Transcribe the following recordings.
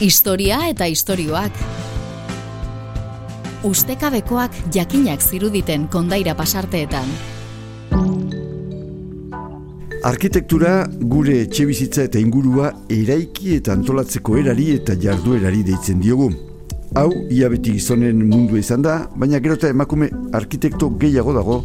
Historia eta istorioak. Ustekabekoak jakinak ziruditen kondaira pasarteetan. Arkitektura gure etxe bizitza eta ingurua eraiki eta antolatzeko erari eta jarduerari deitzen diogu. Hau, ia beti gizonen mundu izan da, baina gero eta emakume arkitekto gehiago dago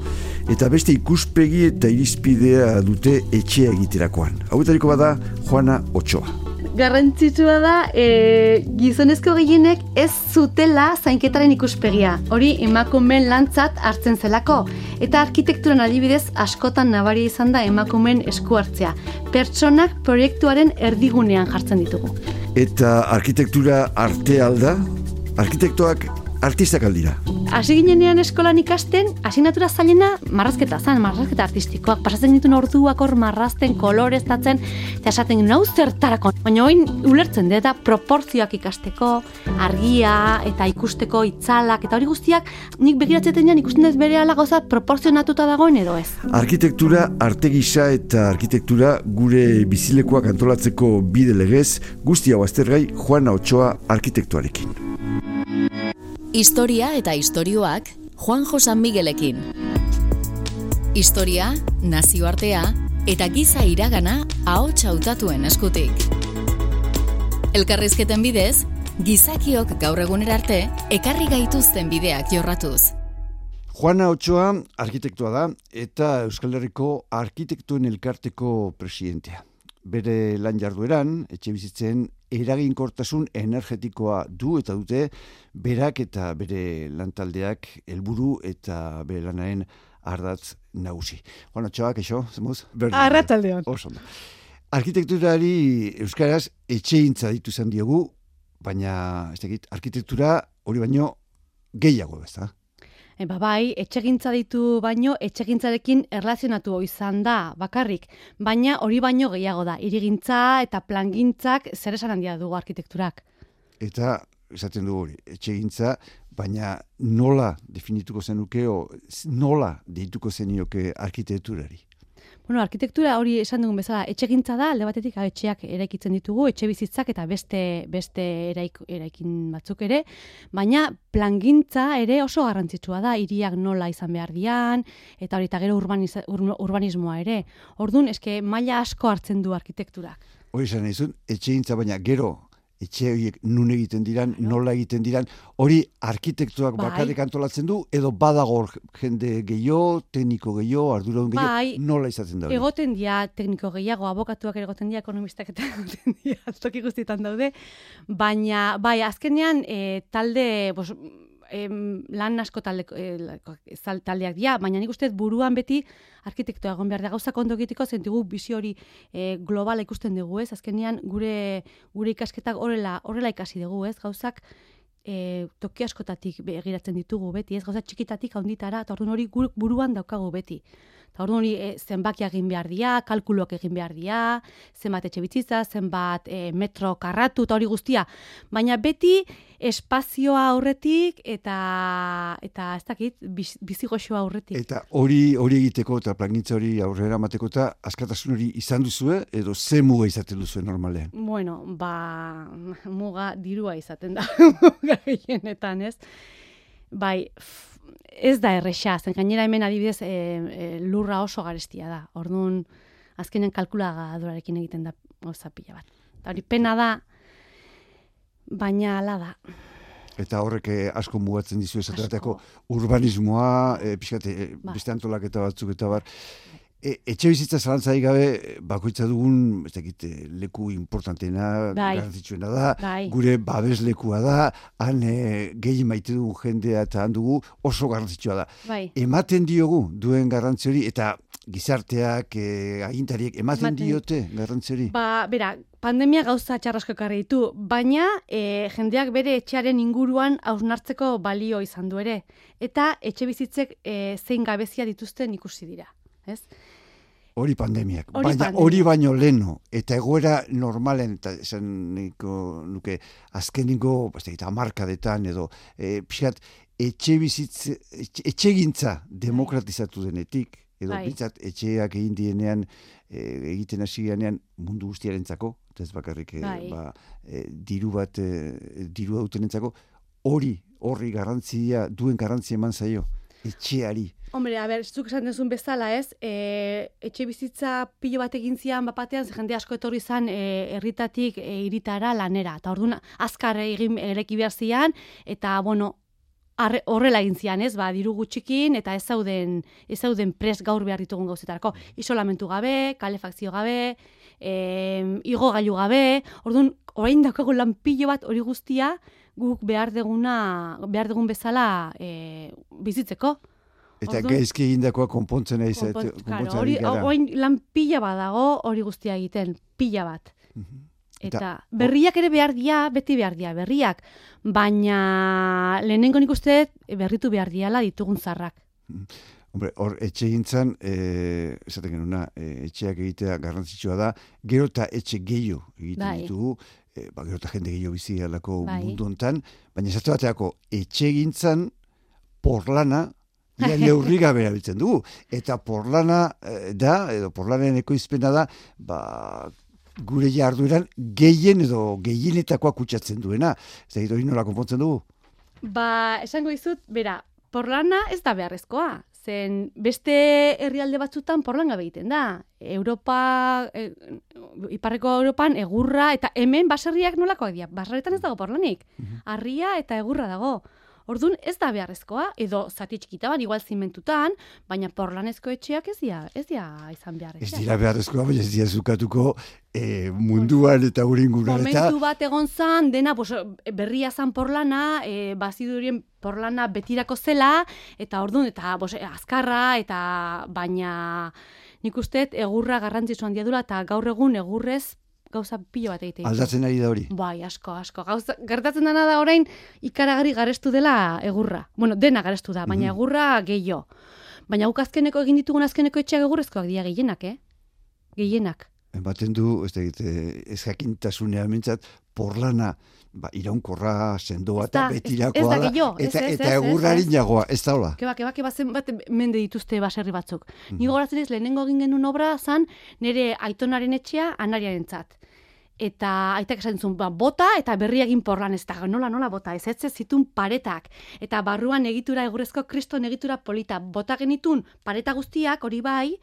eta beste ikuspegi eta irizpidea dute etxea egiterakoan. Hau bada Juana Ochoa garrantzitsua da e, gizonezko gehienek ez zutela zainketaren ikuspegia. Hori emakumen lantzat hartzen zelako. Eta arkitekturan adibidez askotan nabari izan da emakumen esku hartzea. Pertsonak proiektuaren erdigunean jartzen ditugu. Eta arkitektura arte alda? Arkitektoak artistak aldira. Hasi ginenean eskolan ikasten, asignatura zailena marrazketa zan, marrazketa artistikoak. Pasatzen ditu orduak hor marrazten, koloreztatzen, eta esaten nau zertarako. Baina oin ulertzen eta proportzioak ikasteko, argia, eta ikusteko itzalak, eta hori guztiak, nik begiratzen ikusten ez bere ala gauza proporzionatuta dagoen edo ez. Arkitektura, arte gisa eta arkitektura gure bizilekoak antolatzeko bide legez, guzti hau aztergai Juana Ochoa arkitektuarekin. Historia eta istorioak Juan Josan Miguelekin. Historia, nazioartea eta giza iragana ahots hautatuen eskutik. Elkarrizketen bidez, gizakiok gaur egunera arte ekarri gaituzten bideak jorratuz. Juana Ochoa arkitektua da eta Euskal Herriko arkitektuen elkarteko presidentea bere lan jardueran, etxe bizitzen eraginkortasun energetikoa du eta dute berak eta bere lantaldeak helburu eta bere lanaren ardatz nagusi. Bueno, txoak, eixo, zemuz? Arrataldeon. Oso. Arkitekturari Euskaraz etxe intza ditu zen diogu, baina, ez dakit, arkitektura hori baino gehiago, ez da? E, ba, bai, etxegintza ditu baino, etxegintzarekin erlazionatu izan da, bakarrik. Baina hori baino gehiago da, irigintza eta plangintzak zer esan handia dugu arkitekturak. Eta, esaten dugu hori, etxegintza, baina nola definituko zenuke, o nola deituko zenioke arkitekturari? Bueno, arkitektura hori esan dugun bezala, etxegintza da, alde batetik etxeak eraikitzen ditugu, etxe bizitzak eta beste beste eraik, eraikin batzuk ere, baina plangintza ere oso garrantzitsua da, hiriak nola izan behar dian, eta hori eta gero urbanismoa ere. Orduan, eske maila asko hartzen du arkitekturak. Hori esan izun, etxegintza baina gero etxe horiek nun egiten diran, nola egiten diran, hori arkitektuak bai. bakarrik antolatzen du, edo badago jende gehiago, tekniko gehiago, arduradun gehiago, bai. nola izaten da? Egoten dia tekniko gehiago, abokatuak egoten dia, ekonomistak eta egoten dia, toki guztietan daude, baina, bai, azkenean, e, talde, bos, em, lan asko talde, e, taldeak dira, baina nik uste buruan beti arkitektoa egon behar da gauza kondo egiteko zentugu bizi hori e, globala ikusten dugu, ez? Azkenean gure gure ikasketak horrela horrela ikasi dugu, ez? Gauzak e, toki askotatik begiratzen ditugu beti, ez? Gauza txikitatik handitara, eta orduan hori buruan daukagu beti. Eta orduan hori e, zenbakiak egin behar dira, kalkuluak egin behar dira, zenbat etxe bitzitza, zenbat e, metro karratu eta hori guztia. Baina beti espazioa aurretik eta eta ez dakit bizi goxoa aurretik. Eta hori hori egiteko eta plangintza hori aurrera mateko eta askatasun hori izan duzue edo ze muga izaten duzue normalean? Bueno, ba muga dirua izaten da gehienetan, ez? Bai, ez da erresa, zen gainera hemen adibidez e, lurra oso garestia da. Orduan, azkenen kalkulaga durarekin egiten da oza pila bat. Eta hori pena da, baina ala da. Eta horrek eh, asko mugatzen dizu esaterateko urbanismoa, e, pixkate, ba. beste antolaketa batzuk eta bar. E, etxe bizitza zalantzai gabe, bakoitza dugun, ez dakit, e, leku importantena, bai. garantzitsuena da, bai. gure babes lekua da, han e, gehi maite dugu jendea eta han dugu oso garrantzitsua da. Bai. Ematen diogu duen garrantzi hori, eta gizarteak, e, agintariek, ematen, ematen diote garrantzi hori? Ba, bera, pandemia gauza txarrasko karri ditu, baina e, jendeak bere etxearen inguruan hausnartzeko balio izan du ere. Eta etxe bizitzek e, zein gabezia dituzten ikusi dira. Ez? Hori pandemiak, hori baina hori baino leno, eta egoera normalen, eta esan niko, nuke, azkeniko, eta amarkadetan, edo, e, pixat, etxe bizitze, etxe, etxe demokratizatu denetik, edo bintzat etxeak egin dienean, e, egiten hasi mundu guztiarentzako, eta ez bakarrik e, ba, e, diru bat, e, diru dutenentzako, hori, horri garrantzia, duen garrantzia eman zaio, etxeari. Hombre, a ber, zuk esan duzun bezala, ez? E, etxe bizitza pilo bat egin zian bapatean, ze jende asko etorri zan e, herritatik e, iritara lanera. Eta orduan azkar egin ereki behar zian, eta, bueno, arre- horrela egin zian, ez? Ba, diru gutxikin, eta ez zauden, ez zauden pres gaur behar ditugun gauzetarako. Isolamentu gabe, kalefakzio gabe, e, igo gailu gabe, orduan, orain daukagu lan pilo bat hori guztia, guk behar deguna, behar dugun bezala e, bizitzeko. Eta Orduan- gaizki egindakoa konpontzen ari zait, Konpont- hori, orain lan pila bat dago hori guztia egiten, pila bat. Mhm. Eta, Eta- berriak ere behar dia, beti behar dia, berriak. Baina lehenengo nik uste berritu behar diala ditugun zarrak. Hombre, hor etxe gintzan, e, esaten genuna, e, etxeak egitea garrantzitsua da, gero eta etxe gehiago egiten Bai. ditugu, e, ba, gero eta jende gehiago bizi alako Bai. mundu hontan, baina esate bateako etxe gintzan porlana ja neurri gabe erabiltzen dugu. Eta porlana e, da, edo porlanen ekoizpena da, ba, gure jardueran gehien edo gehienetakoa kutsatzen duena. Ez da, hori nola konpontzen dugu? Ba, esango dizut, bera, porlana ez da beharrezkoa. Zen beste herrialde batzutan porlan gabe egiten da. Europa, e, iparreko Europan egurra eta hemen baserriak nolakoak dira. Baserretan ez dago porlanik. Harria eta egurra dago. Orduan ez da beharrezkoa, edo zati txikita bat, igual zimentutan, baina porlanezko etxeak ez dira, ez dira izan behar. Ez dira beharrezkoa, baina ez dira zukatuko e, munduan eta gure inguruan eta... Momentu bat egon zan, dena pues, berria zan porlana, e, bazidurien porlana betirako zela, eta orduan, eta bos, azkarra, eta baina nik uste egurra garrantzitsu handia dula, eta gaur egun egurrez gauza pilo bat egite. Aldatzen ari da hori. Bai, asko, asko. Gauza, gertatzen dena da orain ikaragarri garestu dela egurra. Bueno, dena garestu da, baina egurra gehiago. Baina guk azkeneko egin ditugun azkeneko etxeak egurrezkoak dira gehienak, eh? Gehienak. Ematen du, ez da egite, ez jakintasunean mintzat, porlana, ba, iraunkorra, sendoa eta betirakoa da eta, eta ez, egurrari nagoa, ez da hola. Keba, keba, keba zen bat mende dituzte baserri batzuk. Ni gogoratzen ez lehenengo egin genuen obra zan nire aitonaren etxea anariarentzat. Eta aitak esan zuen, ba, bota eta berri egin porlan ez da, nola, nola bota, ez ez zitun paretak. Eta barruan egitura, egurrezko kriston egitura polita, bota genitun pareta guztiak, hori bai,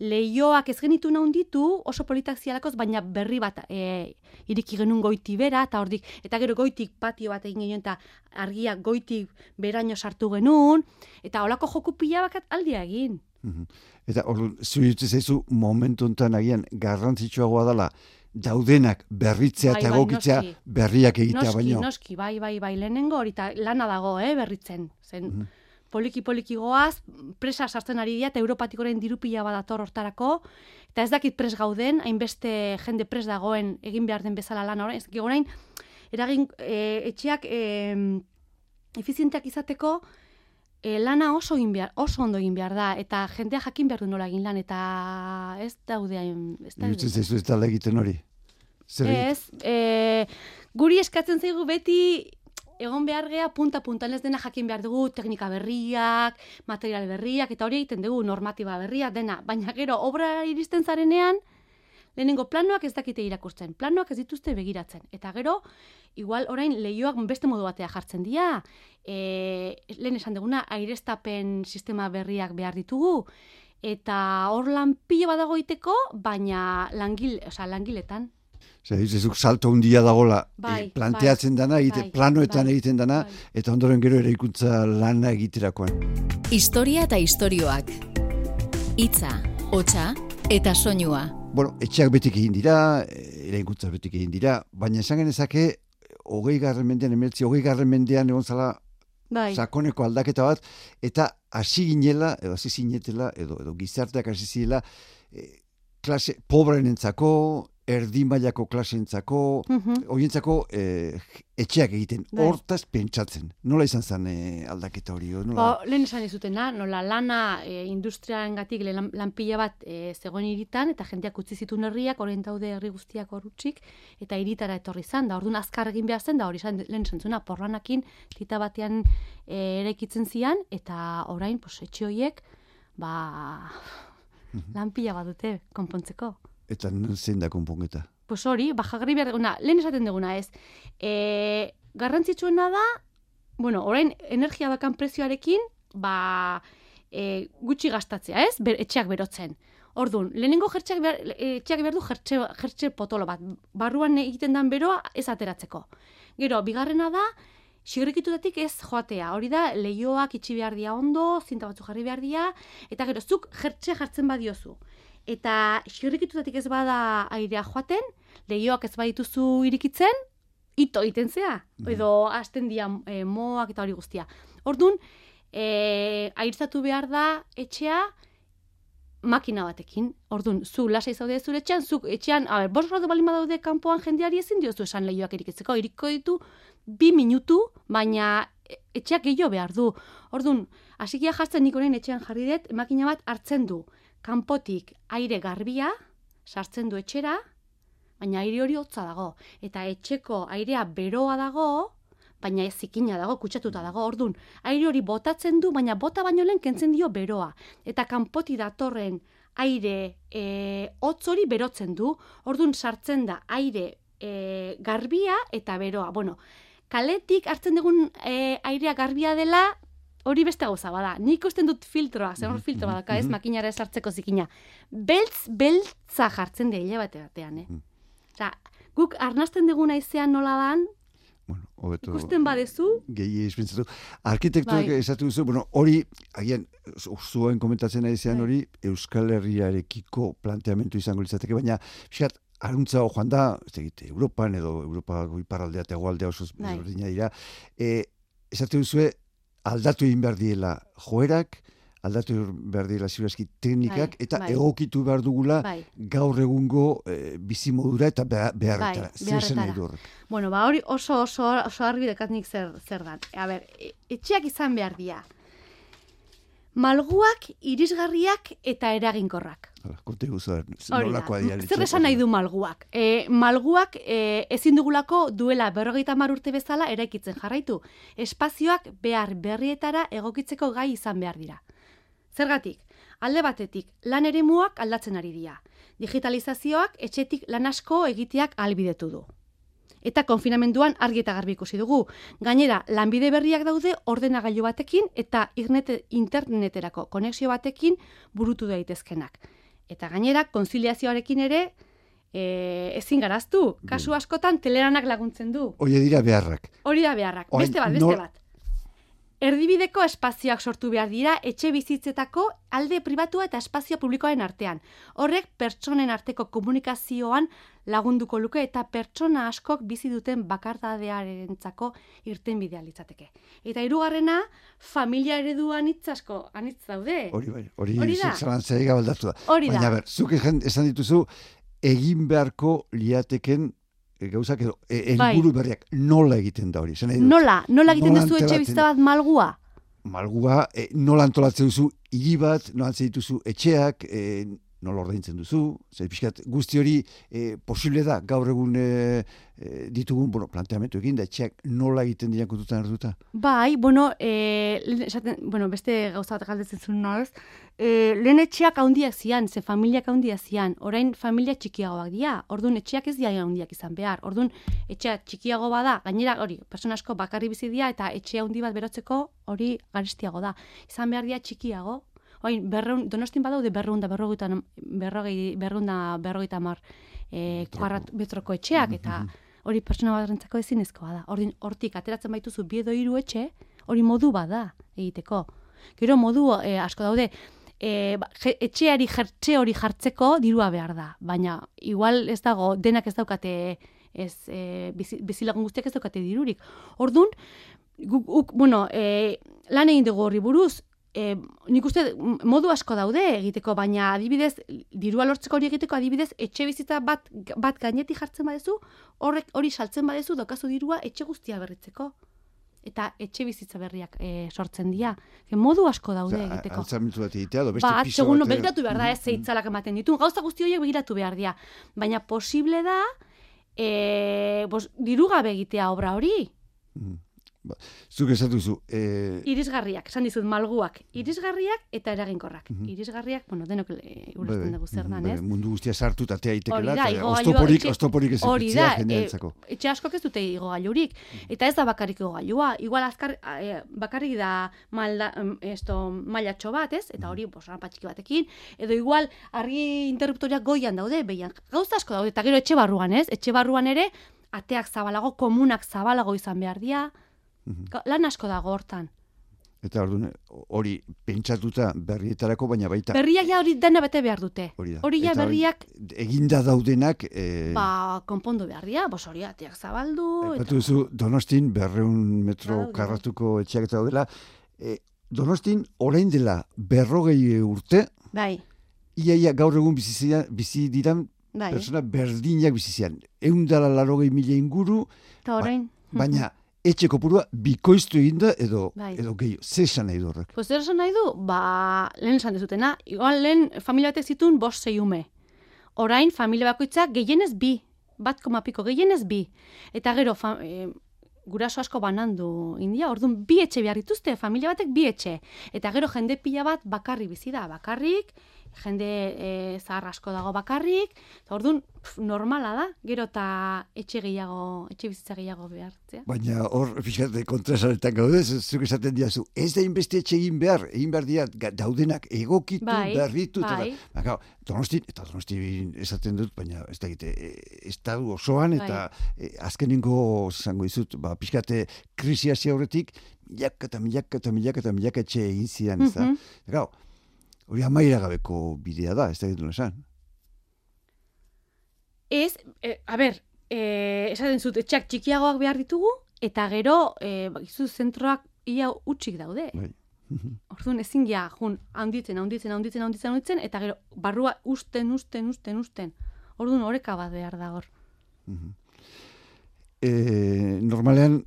leioak ez genitun handitu, oso politak zialakoz, baina berri bat e, iriki genuen goiti bera, eta hordik, eta gero goitik patio bat egin genuen, eta argiak goitik beraino sartu genuen, eta holako joku pila bakat aldia egin. Mhm. Eta hor, zuritzen zaizu momentu enten agian garrantzitsuagoa dela, daudenak berritzea Bai, eta bai, egokitzea noski. berriak egitea Noski, baino. noski, bai, bai, bai, lehenengo hori, lana dago, eh, berritzen. Zen, Mhm. poliki-poliki goaz, presa sartzen ari dira, eta Europatik orain diru pila badator hortarako, eta ez dakit pres gauden, hainbeste jende pres dagoen egin behar den bezala lan orain, ez orain, eragin, e, etxeak e, efizienteak izateko, e, lana oso egin behar, oso ondo egin behar da, eta jendea jakin behar du nola egin lan, eta ez daude hain, ez. Irutzen zaizu ez da egiten hori. Zer? Ez, e, guri eskatzen zaigu beti egon behar gea punta-puntan ez dena jakin behar dugu, teknika berriak, material berriak, eta hori egiten dugu normatiba berria, dena. Baina gero, obra iristen zarenean, lehenengo planoak ez dakite irakurtzen, planoak ez dituzte begiratzen. Eta gero, igual orain lehioak beste modu batea jartzen dira, e, lehen esan duguna, airestapen sistema berriak behar ditugu, eta hor lan pilo badago iteko, baina langil, osea, langiletan. Zer, zuk salto handia dagola Bai, eh, planteatzen dana, egite, bai, planoetan bai, egiten dana, bai. eta ondoren gero eraikuntza lana egiterakoan. Historia eta istorioak. Hitza, hotsa eta soinua. Bueno, etxeak betik egin dira, eh, eraikuntza betik egin dira, baina esan genezake, hogei garren mendean, emeltzi, hogei garren mendean egon zala Bai. sakoneko aldaketa bat, eta hasi ginela, edo hasi zinetela, edo, edo gizarteak hasi zirela, eh, klase pobrenentzako, erdi mailako klaseentzako, Mhm. horientzako eh, etxeak egiten, Bai. hortaz pentsatzen. Nola izan zen eh, aldaketa hori? Nola? Ba, lehen esan izutena, nola lana e, industriarengatik lan, lanpila bat e, zegoen iritan, eta jendeak utzi zituen herriak, orain daude herri guztiak horutxik, eta iritara etorri zan, da orduan azkar egin behar zen, da hori zan, lehen esan zuena, porlanakin tita batean e, eraikitzen zian, eta orain, pos, etxe horiek, ba, lan pila badute konpontzeko. Eta zein da konponketa? Pues hori, bajagarri behar duguna, lehen esaten duguna ez. E, garrantzitsuena da, bueno, orain energia dakan prezioarekin, ba, e, gutxi gastatzea, ez? Ber, etxeak berotzen. Orduan, lehenengo jertxeak behar, etxeak behar du jertxe, jertxe potolo bat. Barruan egiten dan beroa ez ateratzeko. Gero, bigarrena da, Sigrekitutatik ez joatea, hori da, leioak itxi behar dia ondo, zinta batzu jarri behar dia, eta gero, zuk jertxe jartzen badiozu. Eta sigrekitutatik ez bada airea joaten, leioak ez badituzu irikitzen, ito egiten zea, mm. edo hasten dia e, moak eta hori guztia. Orduan, e, airzatu behar da etxea, makina batekin. Orduan, zu lasai zaude zure etxean, zu etxean, a ber, bos rodo balima daude kanpoan jendeari ezin diozu esan lehioak irikitzeko, iriko ditu bi minutu, baina etxeak gehiago behar du. Orduan, hasikia jartzen nik orain etxean jarri dut, makina bat hartzen du. Kanpotik aire garbia, sartzen du etxera, baina aire hori hotza dago. Eta etxeko airea beroa dago, baina ez zikina dago, kutsatuta dago. Orduan, aire hori botatzen du, baina bota baino lehen kentzen dio beroa. Eta kanpoti datorren aire e, hotz hori berotzen du. Orduan, sartzen da aire e, garbia eta beroa. Bueno, kaletik hartzen dugun e, airea garbia dela, hori beste gauza bada. Nik usten dut filtroa, zer hor filtro badaka, ez mhm. makinara esartzeko zikina. Beltz, beltza jartzen da hile bate batean, eh? Osa, guk arnasten duguna izean nola dan, Bueno, hobeto, Ikusten badezu? Gehi espentzatu. Arkitektuak bai. esatu duzu, bueno, hori, agian, zuen komentatzen nahi zean bai. hori, Euskal Herriarekiko planteamentu izango litzateke, baina, fiskat, aruntza joan da, ez egite, Europan edo Europa iparraldea eta egualdea oso bai. dira, e, esate duzue, aldatu egin behar diela joerak, aldatu behar diela ziurazki teknikak, bai, eta bai. egokitu behar dugula bai. gaur egungo e, bizimodura eta beharretara. Bai, Zer nahi Bueno, ba, hori oso, oso, oso argi dekatnik zer, zer dan. A ber, e, etxeak izan behar dira. Malguak, irisgarriak eta eraginkorrak. Korte guzu, Zer esan nahi du malguak? E, malguak e, ezin dugulako duela berrogeita mar urte bezala eraikitzen jarraitu. Espazioak behar berrietara egokitzeko gai izan behar dira. Zergatik, alde batetik, lan ere muak aldatzen ari dira. Digitalizazioak etxetik lan asko egiteak albidetu du eta konfinamenduan argi eta garbi ikusi dugu. Gainera, lanbide berriak daude ordenagailu batekin eta interneterako konexio batekin burutu daitezkenak. Eta gainera, konziliazioarekin ere, e, ezin garaztu. Kasu askotan, teleranak laguntzen du. Hori dira beharrak. Hori da beharrak. beste bat, beste bat. Erdibideko espazioak sortu behar dira etxe bizitzetako alde pribatua eta espazio publikoaren artean. Horrek pertsonen arteko komunikazioan lagunduko luke eta pertsona askok bizi duten bakardadearentzako irten bidea litzateke. Eta hirugarrena familia ereduan asko anitz daude. Hori bai, hori, hori da. Baina ber, zuk esan dituzu egin beharko liateken gauzak edo e, helburu bai. berriak nola egiten da hori? Nola, nola egiten duzu etxe bizita bat malgua? Malgua, e, nola antolatzen duzu hiri bat, nola dituzu etxeak, e, nola ordaintzen duzu, zer pixkat guzti hori e, posible da, gaur egun e, e, ditugun, bueno, planteamentu egin da, etxeak nola egiten dian kontutan hartuta? Bai, bueno, e, esaten, bueno beste gauza bat galdetzen zuen nolaz, e, lehen etxeak haundiak zian, ze familiak haundiak zian, orain familia txikiagoak dira, orduan etxeak ez dira haundiak izan behar, orduan etxeak txikiago bada, gainera hori, persona asko bakarri bizi dira, eta etxea handi bat berotzeko hori garestiago da. Izan behar dira txikiago, Oin, berreun, donostin badaude berreun da berrogeita, berrogei, berreun da berrogeita mar e, kuarrat betroko etxeak, eta hori persona bat rentzako ezin ezkoa da. Ordin, hortik, ateratzen baituzu biedo hiru etxe, hori modu bada egiteko. Gero modu e, asko daude, e, etxeari jertxe hori jartzeko dirua behar da. Baina, igual ez dago, denak ez daukate, ez, e, bizilagun guztiak ez daukate dirurik. Ordun, guk, bueno, e, lan egin dugu horri buruz, e, nik uste modu asko daude egiteko, baina adibidez, dirua lortzeko hori egiteko, adibidez, etxe bizitza bat, bat gaineti jartzen badezu, horrek hori saltzen badezu, dokazu dirua etxe guztia berritzeko. Eta etxe bizitza berriak e, sortzen dira. E, modu asko daude egiteko. Altzamentu bat egitea, do beste ba, piso bat... begiratu behar da, ez zeitzalak ematen ditu. Gauza guzti horiek begiratu behar dira. Baina posible da, e, bos, diru gabe egitea obra hori. Mm. Ba, zuk esatu zu. E... Irisgarriak, esan dizut, malguak. Irisgarriak eta eraginkorrak. Mm Irisgarriak, bueno, denok e, ulertzen dugu zer dan, ez? Mundu guztia sartu eta tea itekela, eta ostoporik, ostoporik ez Hori da, e, etxe askok ez dute igogailurik. Eta ez da bakarrik igogailua. Igual azkar, e, bakarrik da malda, esto, mailatxo bat, ez? Eta hori, bos, rapatxiki batekin. Edo igual, argi interruptoriak goian daude, behian. Gauza asko daude, eta gero etxe barruan, ez? Etxe barruan ere, ateak zabalago, komunak zabalago izan behar dira, -hmm. Lan asko dago hortan. Eta orduan hori pentsatuta berrietarako baina baita Berriak ja hori dena bete behar dute. Hori ja berriak eginda daudenak e... ba konpondu beharria, bos hori atiak zabaldu eta zu Donostin 200 metro karratuko etxeak eta daudela. E, Donostin orain dela 40 urte. Bai. Iaia gaur egun bizi bizi diran bai. persona berdinak bizi zian. 180 mila inguru. Ta orain. Ba, baina etxe kopurua bikoiztu eginda edo bai. edo gehi, ze esan nahi du horrek? Pues zer esan nahi du, ba, lehen esan dezutena, igual lehen familia batek zituen bost zei ume. Orain, familia bakoitzak gehienez bi, bat koma piko, gehienez bi. Eta gero, fa, e, guraso asko banandu india, orduan bi etxe behar dituzte, familia batek bi etxe. Eta gero jende pila bat bakarri bizi da, bakarrik, jende e, zahar asko dago bakarrik, eta orduan normala da, gero eta etxe gehiago, etxe bizitza gehiago behartzea. Baina hor, fixate, kontrasaretan gaude, zuk esaten diazu, ez da inbeste etxe egin behar, egin behar diat, daudenak egokitu, bai, berritu, bai. eta, ba, donosti, eta donosti esaten dut, baina ez da egite, da osoan, eta bai. azkenengo, zango izut, ba, pixkate, krisi horretik, milak eta milak eta milak eta milak etxe egin zidan, ez da? Mm -hmm. Hori amaira gabeko bidea da, ez da ditu esan. Ez, e, a ber, e, esaten zut, etxak txikiagoak behar ditugu, eta gero, e, bakizu zentroak ia utxik daude. Bai. Orduan ezin ja, jun, handitzen, handitzen, handitzen, handitzen, handitzen, eta gero, barrua usten, usten, usten, usten. Orduan horreka bat behar da hor. E, normalean,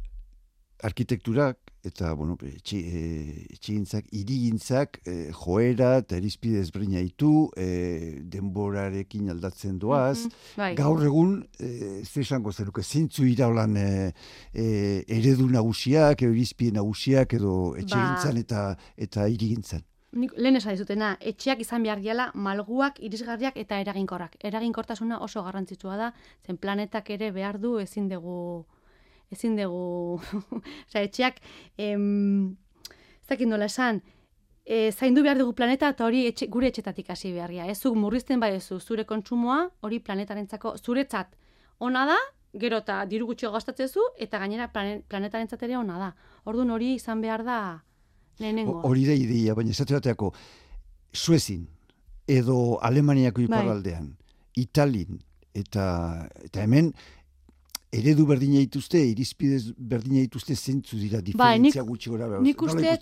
arkitekturak eta bueno, etxi, e, irigintzak e, joera eta erizpide ezberdina ditu, e, denborarekin aldatzen doaz. Mm Gaur egun, e, ze esango zenuke, zintzu iraulan e, e, eredu nagusiak, erizpide nagusiak, edo etxe ba. eta, eta irigintzan. Nik, lehen esan dizutena, etxeak izan behar diala malguak, irisgarriak eta eraginkorrak. Eraginkortasuna oso garrantzitsua da, zen planetak ere behar du ezin dugu ezin dugu, oza, etxeak, em, ez nola esan, e, zaindu behar dugu planeta eta hori etxe, gure etxetatik hasi beharria. Ez zu murrizten bai zure kontsumoa, hori planetarentzako zuretzat ona da, gero eta diru gutxi gastatzezu eta gainera planetarentzat ere ona da. Orduan hori izan behar da lehenengo. Hori da ideia, baina esatu bateako, Suezin edo Alemaniako bai. iparraldean, Italin, eta, eta hemen, eredu berdina dituzte, irizpidez berdina dituzte zentzu dira ba, diferentzia gutxi gora. Nik uste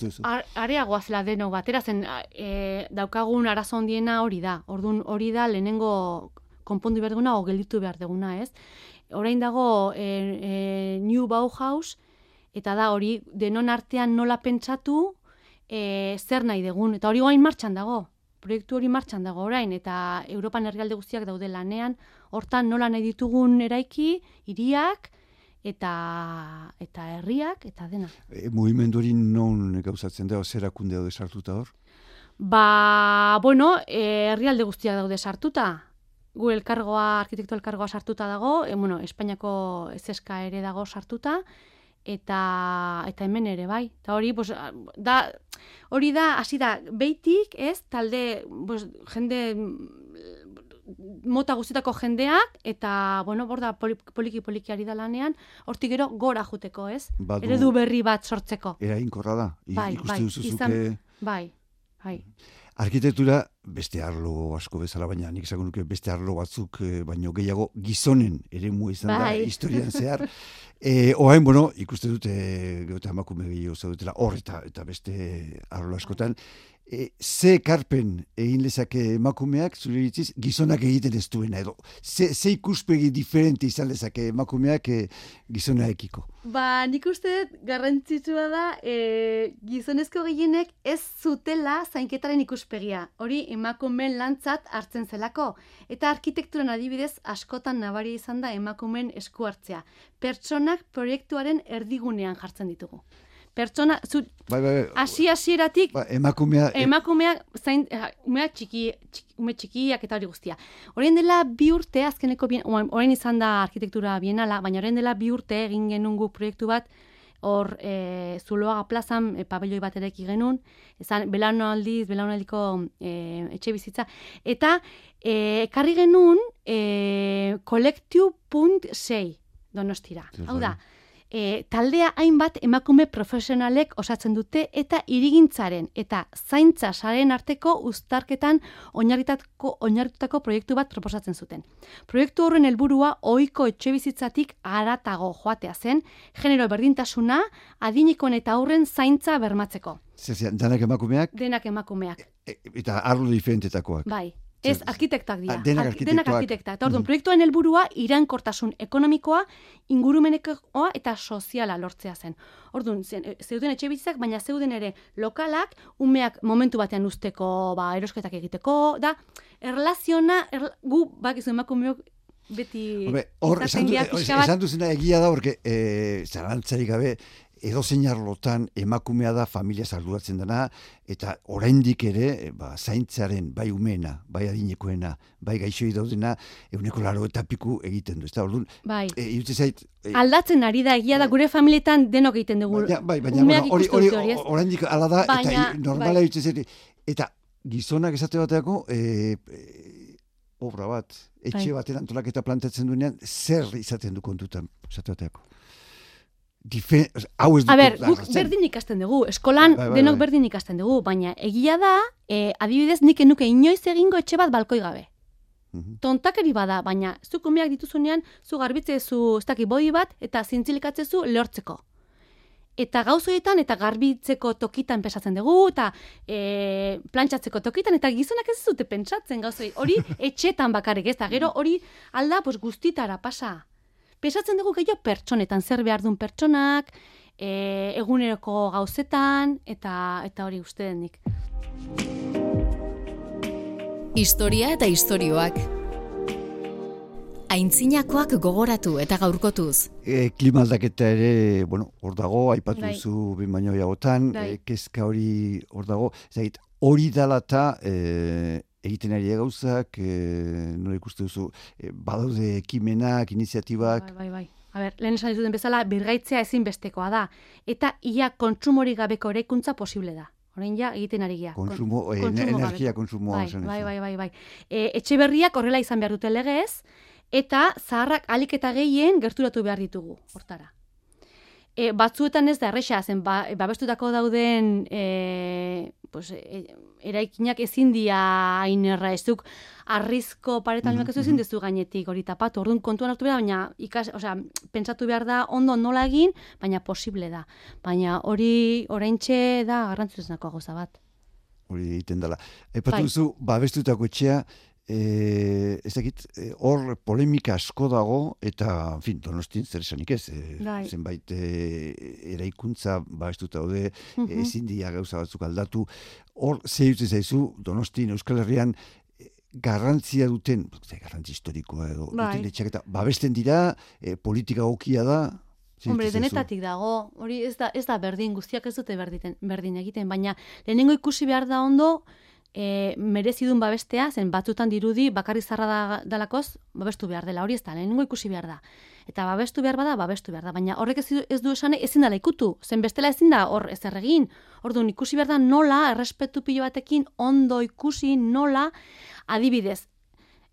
areagoa zela deno bat, erazen e, daukagun arazo hondiena hori da, orduan hori da lehenengo konpondu behar duguna o gelditu behar duguna, ez? Orain dago e, e, New Bauhaus, eta da hori denon artean nola pentsatu e, zer nahi dugun, eta hori guain martxan dago, proiektu hori martxan dago orain, eta Europan herrialde guztiak daude lanean, hortan nola nahi ditugun eraiki, hiriak eta eta herriak eta dena. E, mugimendu hori non gauzatzen da zerakunde daude sartuta hor? Ba, bueno, e, herrialde guztiak daude sartuta. Gu elkargoa, arkitektu elkargoa sartuta dago, e, bueno, Espainiako ezeska ere dago sartuta, eta eta hemen ere bai. Eta hori, pues, da, hori da, hasi da, beitik, ez, talde, pues, jende mota guztietako jendeak eta bueno, borda poliki poliki ari da lanean, hortik gero gora joteko, ez? Eredu berri bat sortzeko. Era inkorra da. bai, bai, izan, bai, bai. Arkitektura beste arlo asko bezala baina nik esango nuke beste arlo batzuk e, baino gehiago gizonen eremu izan da bai. historian zehar. E, oain, bueno, ikuste dute geota emakume gehiago zaudetela hor eta, eta beste arlo askotan e, ze karpen egin lezake emakumeak, zure ditziz, gizonak egiten ez duena edo. Ze, ze ikuspegi diferente izan lezake emakumeak e, gizonaekiko. Ba, nik uste garrantzitsua da e, gizonezko gehienek ez zutela zainketaren ikuspegia. Hori emakumeen lantzat hartzen zelako. Eta arkitekturan adibidez askotan nabari izan da emakumeen esku hartzea. Pertsonak proiektuaren erdigunean jartzen ditugu pertsona zu bai, bai, bai. hasi hasieratik ba, emakumea e- emakumea zain umea txiki, txiki ume txikiak eta hori guztia. Orain dela bi urte azkeneko bien, orain izan da arkitektura bienala, baina orain dela bi urte egin genungu proiektu bat hor e, Zuloaga plazan e, pabelloi bat ere genuen, ezan belaunaldiz, belaunaldiko e, etxe bizitza, eta e, ekarri genuen e, kolektiu.6 donostira. Hau da, e, taldea hainbat emakume profesionalek osatzen dute eta irigintzaren eta zaintza saren arteko uztarketan oinarritako oinarritutako proiektu bat proposatzen zuten. Proiektu horren helburua ohiko etxebizitzatik aratago joatea zen, genero berdintasuna, adinikoen eta aurren zaintza bermatzeko. Zezia, denak emakumeak? Denak emakumeak. E, eta arlo diferentetakoak. Bai. Ez, arkitektak dira. Ah, denak arkitektuak. Denak arkitektak. Orduan, mm proiektuen helburua irankortasun ekonomikoa, ingurumenekoa eta soziala lortzea zen. Orduan, e, zeuden etxe bizitzak, baina zeuden ere lokalak, umeak momentu batean usteko, ba, erosketak egiteko, da, erlaziona, erla, gu, bak, izu emakumeok, beti... Hor, esan, du, esan duzena egia da, porque, e, zarantzarik gabe, edo arlotan emakumea da familia zarduratzen dena, eta oraindik ere, ba, zaintzaren, bai umena, bai adinekoena, bai gaixoi daudena, eguneko laro eta piku egiten du. Ez da, orduan, bai. e, zait, e, Aldatzen ari da, egia da, bai. gure familietan denok egiten dugu. Bai, bai, baina, hori, hori, oraindik ala da, eta normala bai. zait, eta gizonak esate bateako, e, e, obra bat, etxe bai. batean antolak eta plantatzen duenean, zer izaten du kontutan, esate bateako dife, hau ez A ber, guk berdin ikasten dugu, eskolan bai, bai, bai, denok berdin ikasten dugu, baina egia da, e, adibidez nik enuke inoiz egingo etxe bat balkoi gabe. Mhm. Tontakeri bada, baina zu kumiak dituzunean, zu garbitze zu, ez daki bodi bat, eta zintzilikatze zu lehortzeko. Eta gauzoetan eta garbitzeko tokitan pesatzen dugu, eta e, plantxatzeko tokitan, eta gizonak ez zute pentsatzen gauzoi. Hori etxetan bakarrik ez da, gero hori alda pues, guztitara pasa pesatzen dugu gehiago pertsonetan, zer behar duen pertsonak, e, eguneroko gauzetan, eta eta hori uste denik. Historia eta istorioak. Aintzinakoak gogoratu eta gaurkotuz. E, klimaldaketa ere, bueno, hor dago, aipatu bai. zu bin baino jagotan, bai. e, kezka hori hor dago, zait, hori dalata e, egiten ari gauzak, e, nola ikuste duzu, e, badaude ekimenak, iniziatibak. Bai, bai, bai. A ber, lehen esan dizuten bezala, birgaitzea ezinbestekoa da. Eta ia kontsumori gabeko eraikuntza posible da. Horein ja, egiten ari gea. Konsumo, Kon, eh, energia konsumoa. Bai, bai, bai, bai, bai. E, etxe berriak horrela izan behar dute legez, eta zaharrak alik eta gehien gerturatu behar ditugu, hortara. E, batzuetan ez da erresa, zen ba, babestutako dauden e, pues, e, eraikinak ezin dia ainerra ez duk arrizko paretan mm -hmm. ezin dezu gainetik hori tapatu. Orduan kontuan hartu behar, baina ikas, osea, pentsatu behar da ondo nola egin, baina posible da. Baina hori oraintxe da garrantzitsuenako gauza bat. Hori egiten dela. Epatu bai. duzu, babestutako etxea, e, ez dakit, eh, hor polemika asko dago, eta, en fin, donostin zer esanik ez, e, zenbait e, eraikuntza ba ez dut daude, mm ezin dia gauza batzuk aldatu, hor ze zaizu, donostin, Euskal Herrian, garrantzia duten, garrantzi historikoa edo, bai. duten eta babesten dira, e, politika gokia da, Hombre, denetatik dago, hori ez da, ez da berdin, guztiak ez dute berditen, berdin egiten, baina lehenengo ikusi behar da ondo, e, merezidun babestea, zen batzutan dirudi bakarri zarra da, dalakoz, babestu behar dela, hori ez da, lehenengo ikusi behar da. Eta babestu behar bada, babestu behar da. Baina horrek ez, ez du esan ezin dela ikutu. Zen bestela ezin da hor ez erregin. Orduan ikusi behar da nola, errespetu pilo batekin, ondo ikusi nola, adibidez,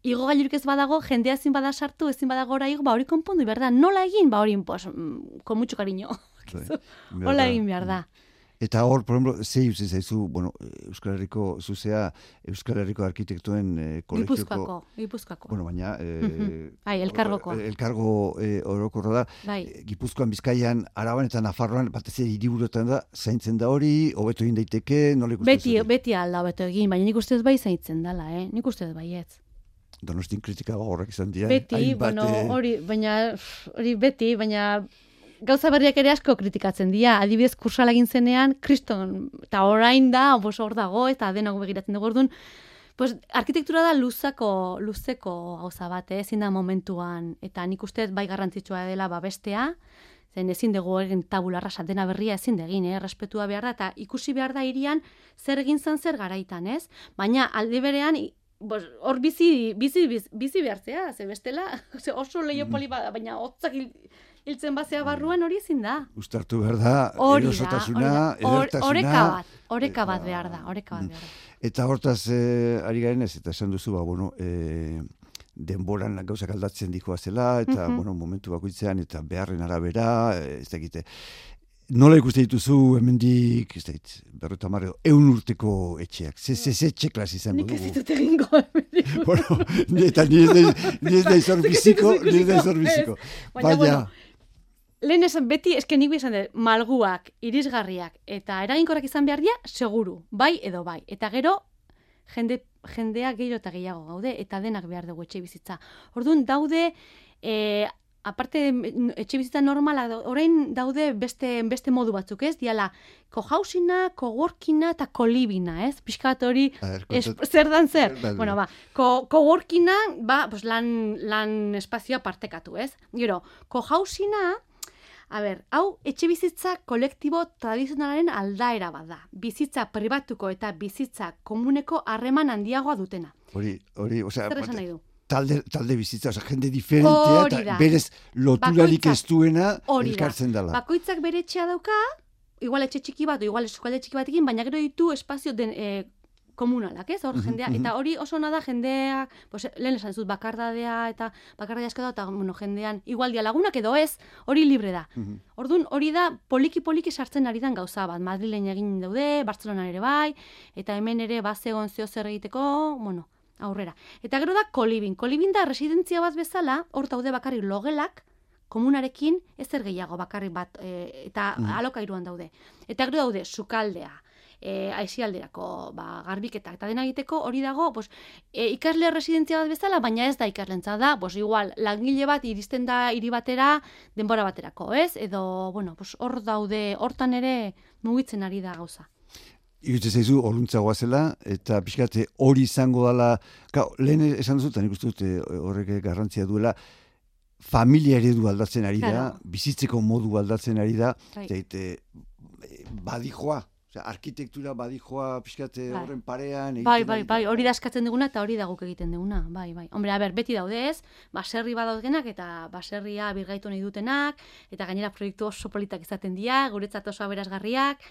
Igo gailurik ez badago, jendea ezin bada sartu, ezin badago ora igo, ba hori konpondu behar da. Nola egin? Ba hori, pues, mm, con mucho cariño. Hola egin behar da. Eta hor, por ejemplo, ze utzi zaizu, bueno, Euskal Herriko, zuzea, Euskal Herriko arkitektuen eh, kolegioko... Gipuzkoako, Gipuzkoako. Bueno, baina... Eh, bai, elkargokoa. Elkargo eh, orokorra da. Bai. Gipuzkoan, Bizkaian, Araban eta Nafarroan, batez ere hiriburuetan da, zaintzen da hori, hobeto egin daiteke, nola ikusten Beti, beti alda hobeto egin, baina nik uste ez bai zaintzen dela, eh? Nik uste ez bai ez. Donostin kritika horrek izan dira. Beti, hainbat, bueno, eh, hori, baina, hori beti, baina gauza berriak ere asko kritikatzen dira. Adibidez, kursala egin zenean, kriston, eta orain da, bos hor dago, eta denok begiratzen dugu orduan, Pues, arkitektura da luzako, luzeko gauza bat, eh? ezin da momentuan, eta nik uste bai garrantzitsua dela babestea, zen ezin dugu egin tabularra dena berria ezin degin, eh? respetua behar da, eta ikusi behar da irian zer egin zen zer garaitan, ez? Baina alde berean, hor bizi, bizi, bizi, bizi behartzea, ze bestela, oso leio poli bada, baina hotzak hiltzen bazea barruan hori ezin da. Ustartu behar da, Hori da, erosotasuna, da. Edertasuna. Oreka bat, oreka bat eta- behar da, oreka bat behar da. Eta hortaz, eh, ari garen ez, eta esan duzu, ba, bueno, eh, denboran gauzak aldatzen dikoa zela, eta, Mhm. bueno, momentu bakoitzean, eta beharren arabera, eh, ez dakite. Nola ikuste dituzu hemendik, ez dakit, berrota marredo, eun urteko etxeak, ze, ze, ze etxe klasi izango Nik ez dugu. ditut egingo hemendik. bueno, ni- eta ni ez Zuk ez biziko, ni ez hor ikusiko, biziko. Baina, Baina, bueno, lehen esan beti, eske nik esan dut, malguak, irisgarriak, eta eraginkorrak izan behar dira, seguru, bai edo bai. Eta gero, jende, jendea gero eta gehiago gaude, eta denak behar dugu etxe bizitza. Orduan daude, e, aparte etxe bizitza normala, orain daude beste, beste modu batzuk, ez? Diala, cohousina, coworkina eta colivina, ez? Piskat hori, zer dan zer? Bueno, ba, ko, coworkina, ba, pues lan, lan espazioa partekatu, ez? Gero, cohousina, a ber, hau etxe bizitza kolektibo tradizionalaren aldaera bat da. Bizitza pribatuko eta bizitza komuneko harreman handiagoa dutena. hori, hori, osea, Zer esan nahi du? talde, talde bizitza, oza, jende diferentea, eta berez loturarik Bakoitzak- ez duena elkartzen dela. Bakoitzak bere etxea dauka, igual etxe txiki bat, igual eskualde txiki batekin, baina gero ditu espazio den, e, komunalak, ez? Hor jendea, eta hori oso ona da jendeak, pues, lehen esan dut bakardadea eta bakardadea asko da, eta bueno, jendean igual dia lagunak edo ez, hori libre da. Orduan, hori da poliki-poliki sartzen ari dan gauza bat. Madrilen egin daude, Bartzelonan ere bai, eta hemen ere bazegon zeo zer egiteko, bueno, aurrera. Eta gero da kolibin. Kolibin da residentzia bat bezala, hor daude bakarrik logelak, komunarekin ezer gehiago bakarrik bat, e, eta alokairuan daude. Eta gero daude sukaldea, e, aizialderako, ba, garbiketak eta dena egiteko hori dago, pues, e, ikasle residentzia bat bezala, baina ez da ikaslentza da, pues, igual, langile bat iristen da hiri batera denbora baterako, ez? Edo, bueno, pues, hor daude, hortan ere mugitzen ari da gauza. Iruditzen zaizu oluntzagoa zela, eta pixkate hori izango dela, ka, lehen esan nik uste dut eh, horrek garrantzia duela, familia eredu aldatzen ari da, Claro. bizitzeko modu aldatzen ari da, Bai. eta eh, badijoa, osea, arkitektura badijoa pixkate Bai. horren parean. Bai, bai, bai, hori da eskatzen duguna eta hori da guk egiten duguna, bai, bai. Hombre, a ber, beti daude ez, baserri badaudgenak eta baserria birgaitu nahi dutenak, eta gainera proiektu oso politak izaten dira, guretzat oso aberasgarriak,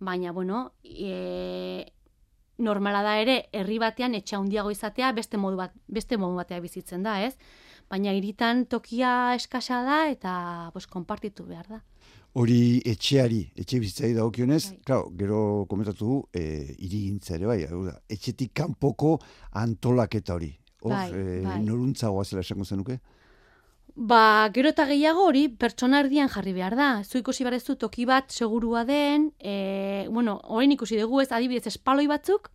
baina, bueno, e, normala da ere, herri batean etxe handiago izatea beste modu bat, beste modu batea bizitzen da, ez? Baina hiritan tokia eskasa da eta pues, konpartitu behar da. Hori etxeari, etxe bizitzari dagokionez, Bai. claro, gero komentatu du, e, irigintza ere bai, hau da, etxetik kanpoko antolaketa hori. Hor, Bai, eh, bai. noruntzagoa zela esango zenuke? Ba, gero eta gehiago hori pertsona erdian jarri behar da. Zu ikusi behar ez du toki bat segurua den, e, bueno, orain ikusi dugu ez, adibidez, espaloi batzuk,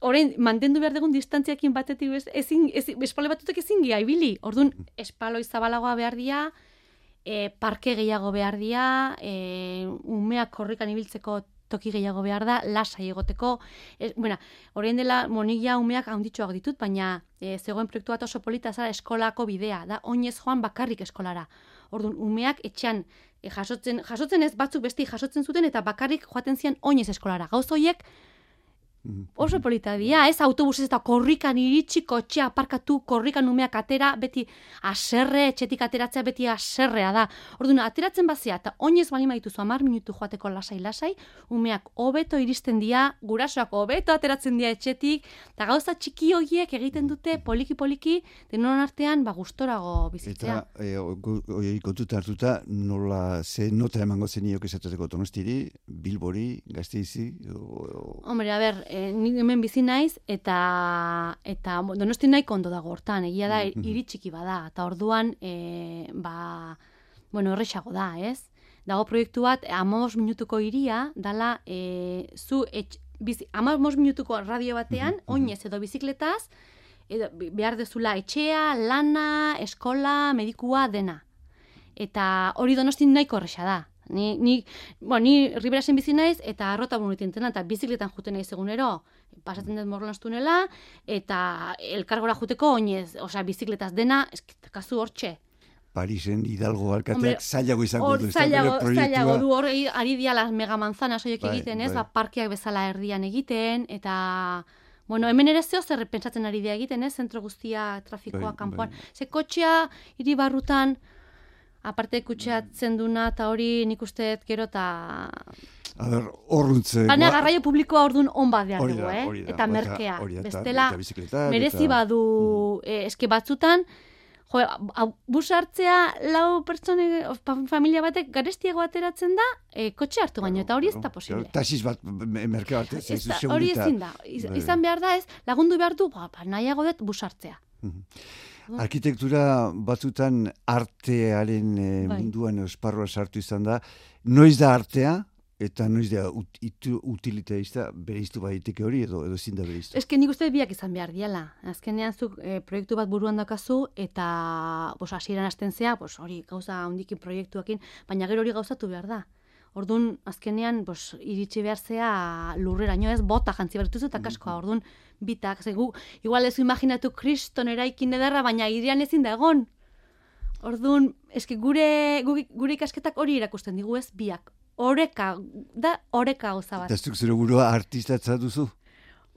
orain mantendu behar dugun distantziakin batetik ez, ezin, ezin, espaloi batzutek ezin gira ibili. Orduan, espaloi zabalagoa behar dira, e, parke gehiago behar dira, e, umeak korrikan ibiltzeko toki gehiago behar da, lasai egoteko. Ez, bueno, orain dela, monilla umeak handitxoak ditut, baina e, zegoen proiektu bat oso polita zara eskolako bidea, da oinez joan bakarrik eskolara. Orduan, umeak etxean e, jasotzen, jasotzen ez batzuk besti jasotzen zuten eta bakarrik joaten zian oinez eskolara. Gauz horiek Oso polita dia, ez autobusez eta korrikan iritsi, kotxea aparkatu, korrikan umeak atera, beti aserre, etxetik ateratzea beti aserrea da. Orduan, ateratzen bazia, eta oinez bali maituzu amar minutu joateko lasai-lasai, umeak hobeto iristen dia, gurasoak hobeto ateratzen dia etxetik, eta gauza txiki horiek egiten dute poliki-poliki, denon artean, ba, gustorago bizitzea. Eta, e, kontuta hartuta, nola, ze nota emango zeniok esatuteko tonostiri, bilbori, gazteizi? Hombre, a ber, e, ni hemen bizi naiz eta eta Donosti nahiko ondo dago hortan, egia da mm-hmm. iritsiki bada eta orduan e, ba bueno, erresago da, ez? Dago proiektu bat 15 minutuko iria dala e, zu 15 minutuko radio batean mm oinez edo bizikletaz edo behar dezula etxea, lana, eskola, medikua dena. Eta hori Donosti nahiko erresa da. Ni, ni, bo, ni riberasen bizi naiz eta arrota bunuetan eta bizikletan juten naiz egunero. Pasatzen dut morlan estunela eta elkargora juteko oinez, osea bizikletaz dena, eskitakazu hortxe. Parisen Hidalgo alkateak zailago izango du. Zailago, zailago du hor, ari dia las mega manzanas oiek bai, egiten, ez? Bai. Ba, parkiak bezala erdian egiten, eta... Bueno, hemen ere zeo zer pentsatzen ari dia egiten, ez? Zentro guztia, trafikoa, bai, kanpoan. Bai. Ze kotxea, hiri barrutan, aparte kutxeatzen duna eta hori nik uste gero eta... A ber, horruntze... Baina garraio publikoa orduan on bat behar dugu, eh? eta merkea. Bestela, merezi badu mm. eh, eske batzutan, jo, bus hartzea lau pertsone, familia batek garestiago ateratzen da, eh, kotxe hartu baino, eta hori ez da posible. Tasis bat, merkea bat, ez da, Hori ezin da, bai. izan behar da ez, lagundu behar du, ba, ba nahiago dut bus hartzea. Mhm. Arkitektura batzutan artearen e, munduan esparroa sartu izan da. Noiz da artea, eta noiz da ut, itu, utilitaista bereiztu baiteke hori edo edo ezin da bereiztu. Eske nik uste biak izan behar diala. Azkenean zuk e, proiektu bat buruan dakazu eta bos hasieran hasten zea, bos hori gauza hondikin proiektuekin, baina gero hori gauzatu behar da. Orduan, azkenean, bos, iritsi behar zea lurreraino ez, bota jantzi bertuzu eta kaskoa. Orduan, bitak, zegu, igual ez imaginatu kriston eraikin edarra, baina irian ezin da egon. Orduan, eski gure, gure ikasketak hori irakusten digu ez, biak. Oreka, da oreka gauza bat. Eta zuk zure burua artistatza duzu?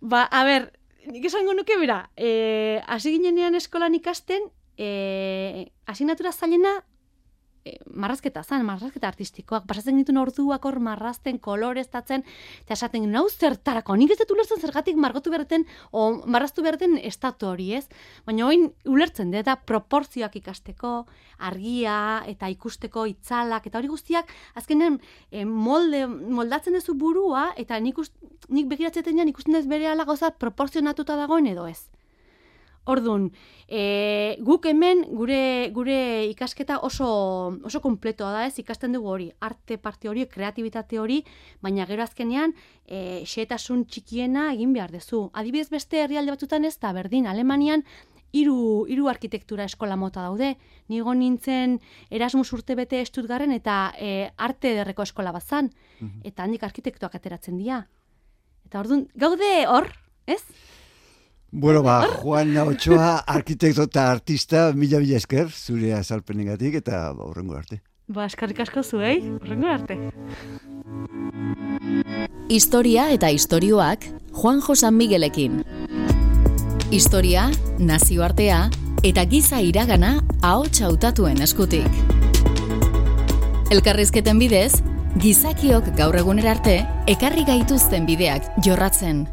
Ba, a ber, nik esango nuke bera, e, hasi ginenean eskolan ikasten, e, asignatura zailena e, marrazketa zan, marrazketa artistikoak, pasatzen ditun orduak hor marrazten, koloreztatzen, eta esaten nau zertarako, nik ez dut ulertzen zergatik margotu berten, o marraztu berten estatu hori ez, baina oin ulertzen dut, eta proporzioak ikasteko, argia, eta ikusteko itzalak, eta hori guztiak, azkenean e, molde, moldatzen duzu burua, eta nik, ust, nik begiratzen ikusten ez bere ala gauza proporzionatuta dagoen edo ez. Orduan, e, guk hemen gure gure ikasketa oso oso kompletoa da, ez? Ikasten dugu hori, arte parte hori, kreatibitate hori, baina gero azkenean e, xetasun txikiena egin behar dezu. Adibidez beste herrialde batzutan ez da berdin, Alemanian hiru hiru arkitektura eskola mota daude. Nigo nintzen Erasmus urte bete estutgarren eta e, arte derreko eskola bazan. Mm Eta handik arkitektuak ateratzen dira. Eta orduan, gaude hor, ez? Bueno, ba, Juan Ochoa, arkitekto eta artista, mila mila esker, zure azalpenengatik eta ba, horrengo arte. Ba, eskarrik asko zuei, horrengo arte. Historia eta istorioak Juan Josan Miguelekin. Historia, nazioartea eta giza iragana ahots hautatuen eskutik. Elkarrizketen bidez, gizakiok gaur egunera arte ekarri gaituzten bideak jorratzen